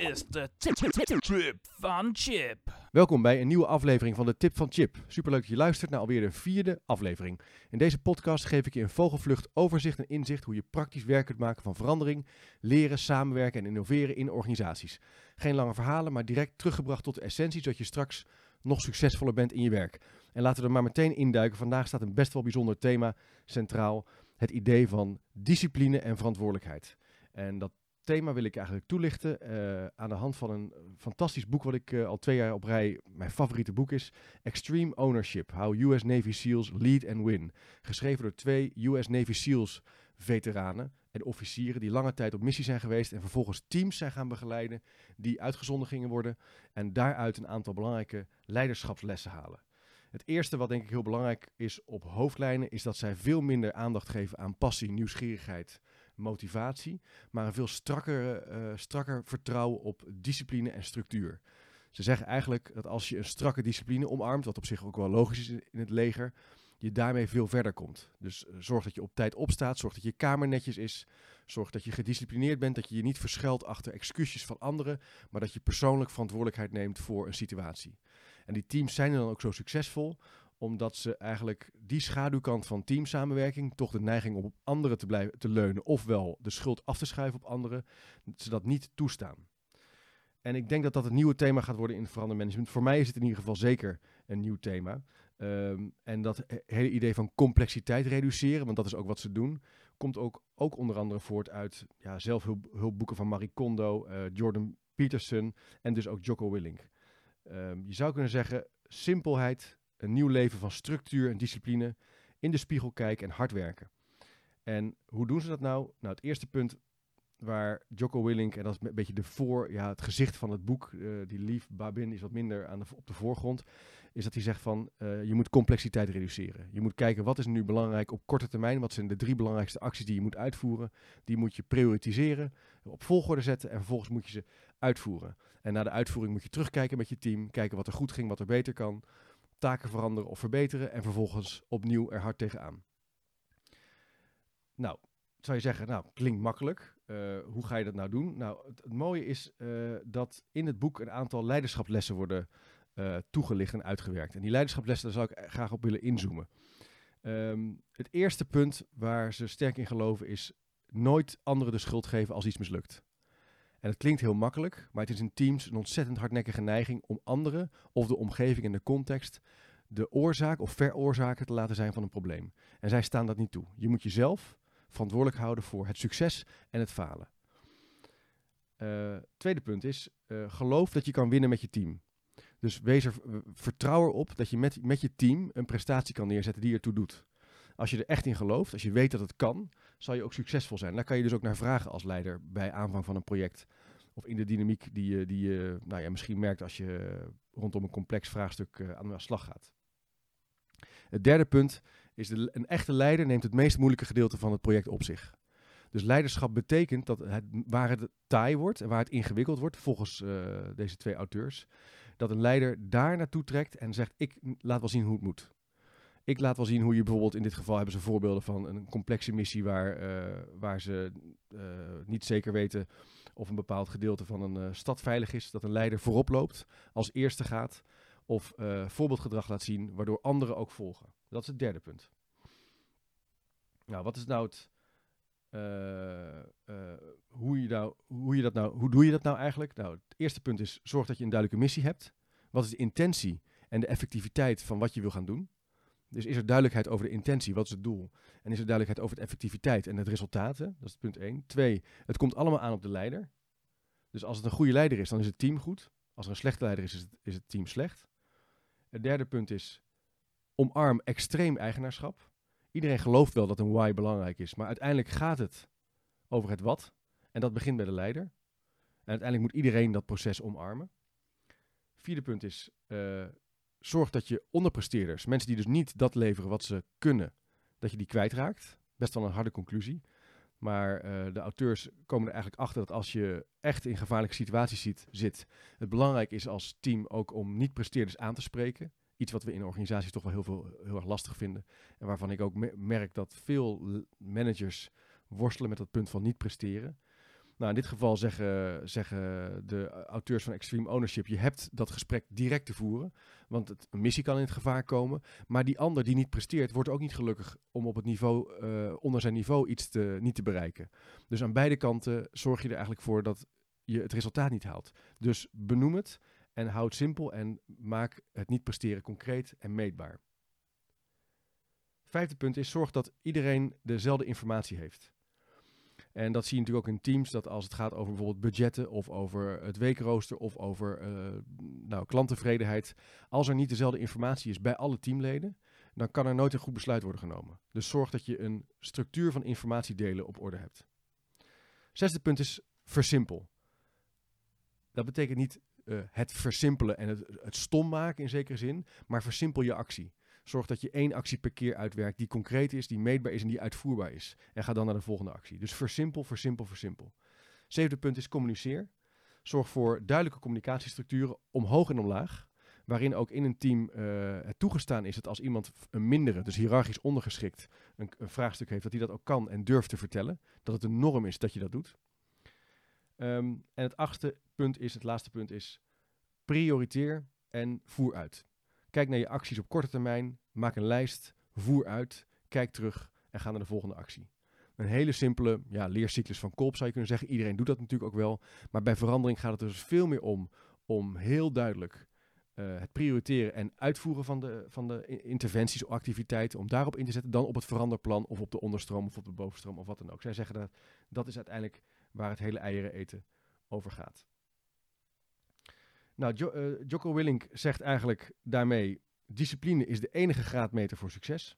is de tip van Chip. Welkom bij een nieuwe aflevering van de Tip van Chip. Superleuk dat je luistert naar alweer de vierde aflevering. In deze podcast geef ik je in vogelvlucht overzicht en inzicht hoe je praktisch werk kunt maken van verandering, leren, samenwerken en innoveren in organisaties. Geen lange verhalen, maar direct teruggebracht tot de essentie, zodat je straks nog succesvoller bent in je werk. En laten we er maar meteen induiken. Vandaag staat een best wel bijzonder thema centraal. Het idee van discipline en verantwoordelijkheid. En dat thema wil ik eigenlijk toelichten eh, aan de hand van een fantastisch boek wat ik eh, al twee jaar op rij mijn favoriete boek is. Extreme Ownership, How US Navy SEALs Lead and Win. Geschreven door twee US Navy SEALs veteranen en officieren die lange tijd op missie zijn geweest en vervolgens teams zijn gaan begeleiden die uitgezonden gingen worden en daaruit een aantal belangrijke leiderschapslessen halen. Het eerste wat denk ik heel belangrijk is op hoofdlijnen is dat zij veel minder aandacht geven aan passie, nieuwsgierigheid, motivatie, maar een veel strakker, uh, strakker vertrouwen op discipline en structuur. Ze zeggen eigenlijk dat als je een strakke discipline omarmt, wat op zich ook wel logisch is in het leger, je daarmee veel verder komt. Dus uh, zorg dat je op tijd opstaat, zorg dat je kamer netjes is, zorg dat je gedisciplineerd bent, dat je je niet verschuilt achter excuses van anderen, maar dat je persoonlijk verantwoordelijkheid neemt voor een situatie. En die teams zijn dan ook zo succesvol omdat ze eigenlijk die schaduwkant van teamsamenwerking, toch de neiging om op anderen te, blijven, te leunen, ofwel de schuld af te schuiven op anderen, ze dat niet toestaan. En ik denk dat dat het nieuwe thema gaat worden in verandermanagement. Voor mij is het in ieder geval zeker een nieuw thema. Um, en dat hele idee van complexiteit reduceren, want dat is ook wat ze doen, komt ook, ook onder andere voort uit ja, zelfhulpboeken van Marie Kondo, uh, Jordan Peterson en dus ook Jocko Willink. Um, je zou kunnen zeggen, simpelheid, een nieuw leven van structuur en discipline, in de spiegel kijken en hard werken. En hoe doen ze dat nou? Nou, het eerste punt waar Jocko Willink, en dat is een beetje de voor, ja, het gezicht van het boek, uh, die Lief Babin is wat minder aan de, op de voorgrond, is dat hij zegt van uh, je moet complexiteit reduceren. Je moet kijken wat is nu belangrijk op korte termijn, wat zijn de drie belangrijkste acties die je moet uitvoeren. Die moet je prioritiseren, op volgorde zetten en vervolgens moet je ze uitvoeren. En na de uitvoering moet je terugkijken met je team, kijken wat er goed ging, wat er beter kan taken veranderen of verbeteren en vervolgens opnieuw er hard tegenaan. Nou, zou je zeggen, nou, klinkt makkelijk. Uh, hoe ga je dat nou doen? Nou, het, mooie is uh, dat in het boek een aantal leiderschapslessen worden uh, toegelicht en uitgewerkt. En die leiderschapslessen, daar zou ik graag op willen inzoomen. Um, het eerste punt waar ze sterk in geloven is nooit anderen de schuld geven als iets mislukt. En het klinkt heel makkelijk, maar het is in teams een ontzettend hardnekkige neiging om anderen of de omgeving en de context de oorzaak of veroorzaker te laten zijn van een probleem. En zij staan dat niet toe. Je moet jezelf verantwoordelijk houden voor het succes en het falen. Uh, tweede punt is, uh, geloof dat je kan winnen met je team. Dus wees er, vertrouw erop dat je met, met je team een prestatie kan neerzetten die ertoe doet. Als je er echt in gelooft, als je weet dat het kan, zal je ook succesvol zijn. Daar kan je dus ook naar vragen als leider bij aanvang van een project. Of in de dynamiek die je, die je nou ja, misschien merkt als je rondom een complex vraagstuk uh, aan de slag gaat. Het derde punt is, de, een echte leider neemt het meest moeilijke gedeelte van het project op zich. Dus leiderschap betekent dat waar het taai wordt en waar het ingewikkeld wordt, volgens uh, deze twee auteurs, dat een leider daar naartoe trekt en zegt: Ik laat wel zien hoe het moet. Ik laat wel zien hoe je bijvoorbeeld, in dit geval hebben ze voorbeelden van een complexe missie waar, uh, waar ze uh, niet zeker weten of een bepaald gedeelte van een uh, stad veilig is. Dat een leider voorop loopt, als eerste gaat of voorbeeldgedrag laat zien, waardoor anderen ook volgen. Dat is het derde punt. Nou, wat is nou het. hoe, je nou, hoe, je dat nou, hoe doe je dat nou eigenlijk? Nou, het eerste punt is: zorg dat je een duidelijke missie hebt. Wat is de intentie en de effectiviteit van wat je wil gaan doen? Dus is er duidelijkheid over de intentie, wat is het doel? En is er duidelijkheid over de effectiviteit en het resultaten? Dat is punt 1. Twee, het komt allemaal aan op de leider. Dus als het een goede leider is, dan is het team goed. Als er een slechte leider is, is het, is het team slecht. Het derde punt is, omarm extreem eigenaarschap. Iedereen gelooft wel dat een why belangrijk is, maar uiteindelijk gaat het over het wat. En dat begint bij de leider. En uiteindelijk moet iedereen dat proces omarmen. Vierde punt is, uh, zorg dat je onderpresteerders, mensen die dus niet dat leveren wat ze kunnen, dat je die kwijtraakt. Best wel een harde conclusie. Maar uh, de auteurs komen er eigenlijk achter dat als je echt in gevaarlijke situaties zit, het belangrijk is als team ook om niet-presteerders aan te spreken. Iets wat we in organisaties toch wel heel, veel, heel erg lastig vinden. En waarvan ik ook me merk dat veel managers worstelen met dat punt van niet presteren. Nou, in dit geval zeggen, zeggen de auteurs van Extreme Ownership, je hebt dat gesprek direct te voeren, want het, een missie kan in het gevaar komen. Maar die ander die niet presteert, wordt ook niet gelukkig om op het niveau, eh, onder zijn niveau iets te, niet te bereiken. Dus aan beide kanten zorg je er eigenlijk voor dat je het resultaat niet haalt. Dus benoem het en houd simpel en maak het niet presteren concreet en meetbaar. Vijfde punt is, zorg dat iedereen dezelfde informatie heeft. En dat zie je natuurlijk ook in teams, dat als het gaat over bijvoorbeeld budgetten of over het weekrooster of over uh, nou, klanttevredenheid, als er niet dezelfde informatie is bij alle teamleden, dan kan er nooit een goed besluit worden genomen. Dus zorg dat je een structuur van informatiedelen op orde hebt. Zesde punt is versimpel. Dat betekent niet uh, het versimpelen en het, het stom maken in zekere zin, maar versimpel je actie. Zorg dat je één actie per keer uitwerkt die concreet is, die meetbaar is en die uitvoerbaar is. En ga dan naar de volgende actie. Dus versimpel, versimpel, versimpel. Zevende punt is communiceer. Zorg voor duidelijke communicatiestructuren omhoog en omlaag. Waarin ook in een team uh, het toegestaan is dat als iemand een mindere, dus hiërarchisch ondergeschikt, een, een, vraagstuk heeft, dat hij dat ook kan en durft te vertellen. Dat het een norm is dat je dat doet. Um, en het achtste punt is, het laatste punt is, prioriteer en voer uit. Kijk naar je acties op korte termijn, maak een lijst, voer uit, kijk terug en ga naar de volgende actie. Een hele simpele ja, leercyclus van Kolp zou je kunnen zeggen. Iedereen doet dat natuurlijk ook wel. Maar bij verandering gaat het dus veel meer om, om heel duidelijk uh, het prioriteren en uitvoeren van de, van de interventies of activiteiten, om daarop in te zetten, dan op het veranderplan of op de onderstroom of op de bovenstroom of wat dan ook. Zij zeggen dat dat is uiteindelijk waar het hele eieren eten over gaat. Nou, uh, Jocko Willink zegt eigenlijk daarmee: discipline is de enige graadmeter voor succes.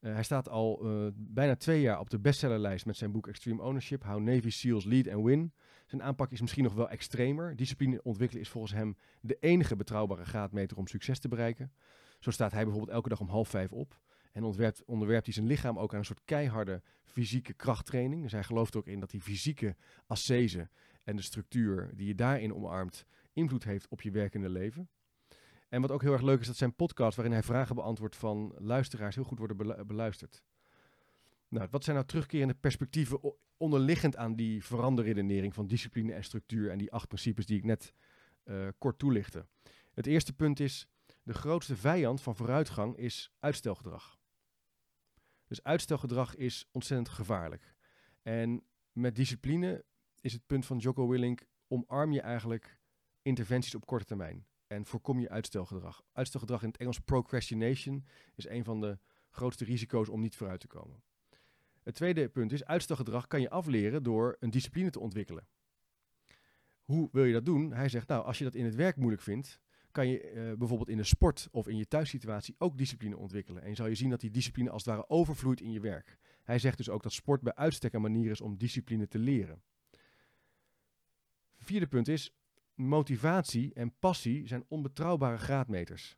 Uh, hij staat al uh, bijna twee jaar op de bestsellerlijst met zijn boek Extreme Ownership: How Navy SEALs Lead and Win. Zijn aanpak is misschien nog wel extremer. Discipline ontwikkelen is volgens hem de enige betrouwbare graadmeter om succes te bereiken. Zo staat hij bijvoorbeeld elke dag om half vijf op. En onderwerpt, onderwerpt hij zijn lichaam ook aan een soort keiharde fysieke krachttraining. Dus hij gelooft ook in dat die fysieke ascese en de structuur die je daarin omarmt, invloed heeft op je werkende leven. En wat ook heel erg leuk is, dat zijn podcast waarin hij vragen beantwoordt van luisteraars heel goed worden beluisterd. Nou, wat zijn nou terugkerende perspectieven onderliggend aan die veranderredenering van discipline en structuur en die acht principes die ik net uh, kort toelichtte? Het eerste punt is, de grootste vijand van vooruitgang is uitstelgedrag. Dus uitstelgedrag is ontzettend gevaarlijk. En met discipline is het punt van Jocko Willink, omarm je eigenlijk interventies op korte termijn. En voorkom je uitstelgedrag. Uitstelgedrag in het Engels procrastination is een van de grootste risico's om niet vooruit te komen. Het tweede punt is, uitstelgedrag kan je afleren door een discipline te ontwikkelen. Hoe wil je dat doen? Hij zegt, nou, als je dat in het werk moeilijk vindt, kan je uh, bijvoorbeeld in de sport of in je thuissituatie ook discipline ontwikkelen. En zal je zien dat die discipline als het ware overvloeit in je werk. Hij zegt dus ook dat sport bij uitstek een manier is om discipline te leren. Vierde punt is, motivatie en passie zijn onbetrouwbare graadmeters.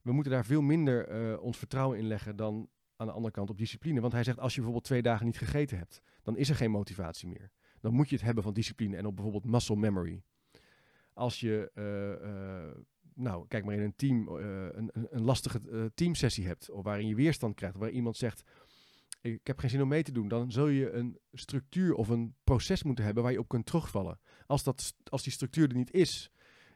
We moeten daar veel minder uh, ons vertrouwen in leggen dan aan de andere kant op discipline. Want hij zegt, als je bijvoorbeeld twee dagen niet gegeten hebt, dan is er geen motivatie meer. Dan moet je het hebben van discipline en op bijvoorbeeld muscle memory. Als je, uh, uh, nou, kijk maar in een team, een, een, lastige teamsessie hebt, of waarin je weerstand krijgt, waar iemand zegt, ik heb geen zin om mee te doen, dan zul je een structuur of een proces moeten hebben waar je op kunt terugvallen. Als, dat, als die structuur er niet is,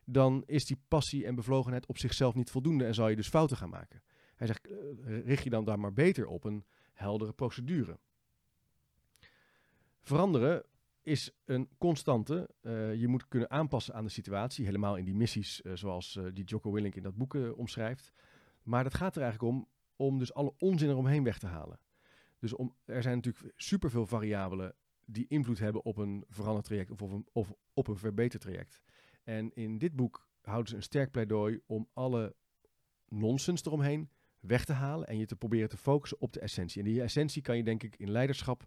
dan is die passie en bevlogenheid op zichzelf niet voldoende en zal je dus fouten gaan maken. Hij zegt, uh, richt je dan daar maar beter op een heldere procedure. Veranderen is een constante. Uh, je moet kunnen aanpassen aan de situatie, helemaal in die missies uh, zoals die Jocko Willink in dat boek omschrijft. Maar dat gaat er eigenlijk om, om dus alle onzin eromheen weg te halen. Dus om, er zijn natuurlijk superveel variabelen die invloed hebben op een verandertraject of, een, of op een verbetertraject. En in dit boek houden ze een sterk pleidooi om alle nonsens eromheen weg te halen en je te proberen te focussen op de essentie. En die essentie kan je denk ik in leiderschap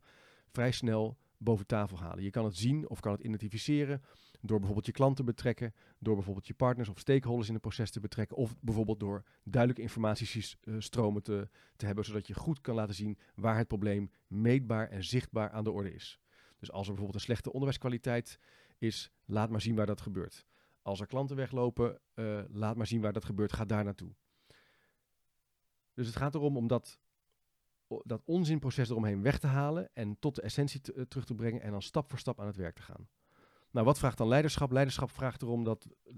vrij snel boven tafel halen. Je kan het zien of kan het identificeren door bijvoorbeeld je klant te betrekken, door bijvoorbeeld je partners of stakeholders in het proces te betrekken, of bijvoorbeeld door duidelijke informatiestromen te, te hebben, zodat je goed kan laten zien waar het probleem meetbaar en zichtbaar aan de orde is. Dus als er bijvoorbeeld een slechte onderwijskwaliteit is, laat maar zien waar dat gebeurt. Als er klanten weglopen, uh, laat maar zien waar dat gebeurt, ga daar naartoe. Dus het gaat erom om dat dat onzinproces eromheen weg te halen en tot de essentie eh, terug te brengen en dan stap voor stap aan het werk te gaan. Nou, wat vraagt dan leiderschap? Leiderschap vraagt erom dat, eh,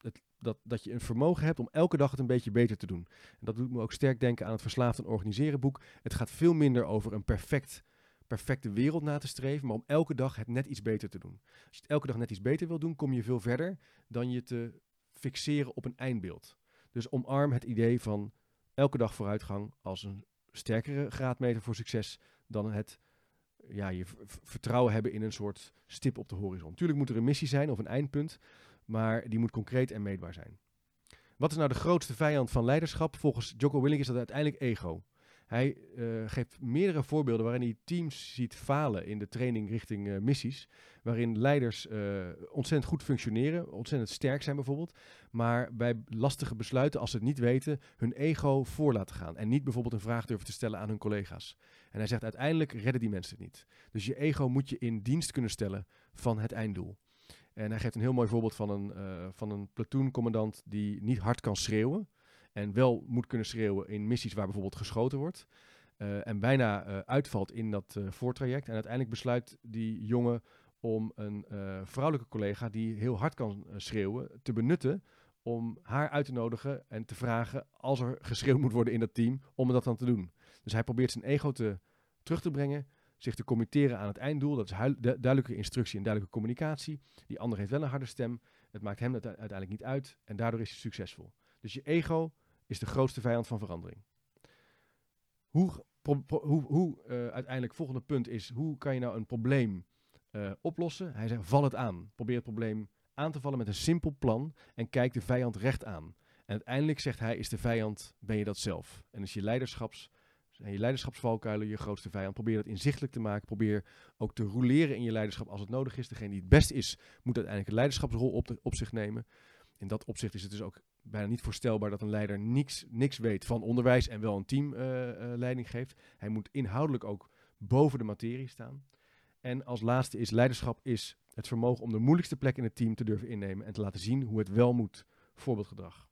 het, dat, dat je een vermogen hebt om elke dag het een beetje beter te doen. En dat doet me ook sterk denken aan het Verslaafd en Organiseren boek. Het gaat veel minder over een perfect, perfecte wereld na te streven, maar om elke dag het net iets beter te doen. Als je het elke dag net iets beter wil doen, kom je veel verder dan je te fixeren op een eindbeeld. Dus omarm het idee van elke dag vooruitgang als een sterkere graadmeter voor succes dan het ja, je vertrouwen hebben in een soort stip op de horizon. Tuurlijk moet er een missie zijn of een eindpunt, maar die moet concreet en meetbaar zijn. Wat is nou de grootste vijand van leiderschap? Volgens Jocko Willink is dat uiteindelijk ego. Hij eh, geeft meerdere voorbeelden waarin hij teams ziet falen in de training richting eh, missies. Waarin leiders eh, ontzettend goed functioneren, ontzettend sterk zijn bijvoorbeeld. Maar bij lastige besluiten, als ze het niet weten, hun ego voor laten gaan. En niet bijvoorbeeld een vraag durven te stellen aan hun collega's. En hij zegt uiteindelijk redden die mensen het niet. Dus je ego moet je in dienst kunnen stellen van het einddoel. En hij geeft een heel mooi voorbeeld van een, eh van een platooncommandant die niet hard kan schreeuwen. En wel moet kunnen schreeuwen in missies waar bijvoorbeeld geschoten wordt. Eh, en bijna eh, uitvalt in dat eh, voortraject. En uiteindelijk besluit die jongen om een vrouwelijke collega die heel hard kan schreeuwen te benutten. Om haar uit te nodigen en te vragen als er geschreeuwd moet worden in dat team, om dat dan te doen. Dus hij probeert zijn ego te, terug te brengen, zich te committeren aan het einddoel. Dat is duidelijke instructie en duidelijke communicatie. Die ander heeft wel een harde stem. Het maakt hem uite- uiteindelijk niet uit en daardoor is hij succesvol. Dus je ego is de grootste vijand van verandering. Hoe, hoe, hoe eh, uiteindelijk, volgende punt is, hoe kan je nou een probleem eh, oplossen? Hij zegt, val het aan. Probeer het probleem aan te vallen met een simpel plan en kijk de vijand recht aan. En uiteindelijk zegt hij, is de vijand, ben je dat zelf. En is je leiderschaps, je leiderschapsvalkuilen je grootste vijand. Probeer dat inzichtelijk te maken. Probeer ook te roleren in je leiderschap als het nodig is. Degene die het best is, moet uiteindelijk een leiderschapsrol op, op zich nemen. In dat opzicht is het dus ook bijna niet voorstelbaar dat een leider niks, niks weet van onderwijs en wel een team eh, eh, geeft. Hij moet inhoudelijk ook boven de materie staan. En als laatste is leiderschap is het vermogen om de moeilijkste plek in het team te durven innemen en te laten zien hoe het wel moet. Voorbeeldgedrag.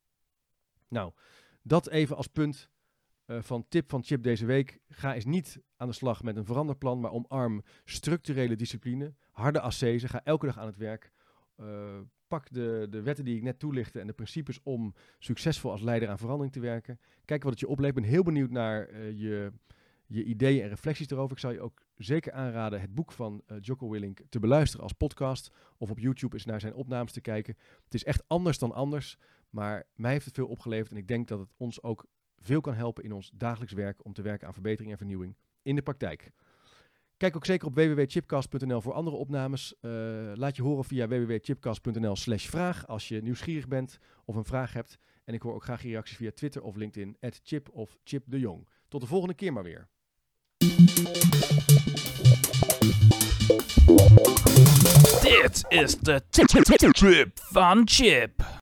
Nou, dat even als punt eh, van tip van Chip deze week. Ga eens niet aan de slag met een veranderplan, maar omarm structurele discipline, harde ascese. Ga elke dag aan het werk. Pak de, de wetten die ik net toelichtte en de principes om succesvol als leider aan verandering te werken. Kijk wat het je oplevert. Ik ben heel benieuwd naar eh, je, je ideeën en reflecties erover. Ik zou je ook zeker aanraden het boek van eh Jocko Willink te beluisteren als podcast. Of op YouTube eens naar zijn opnames te kijken. Het is echt anders dan anders. Maar mij heeft het veel opgeleverd. En ik denk dat het ons ook veel kan helpen in ons dagelijks werk om te werken aan verbetering en vernieuwing in de praktijk. Kijk ook zeker op www.chipcast.nl voor andere opnames. Eh, laat je horen via www.chipcast.nl slash vraag als je nieuwsgierig bent of een vraag hebt. En ik hoor ook graag je reacties via Twitter of LinkedIn, Chip of Chip de Jong. Tot de volgende keer maar weer. Dit is de Trip van Chip.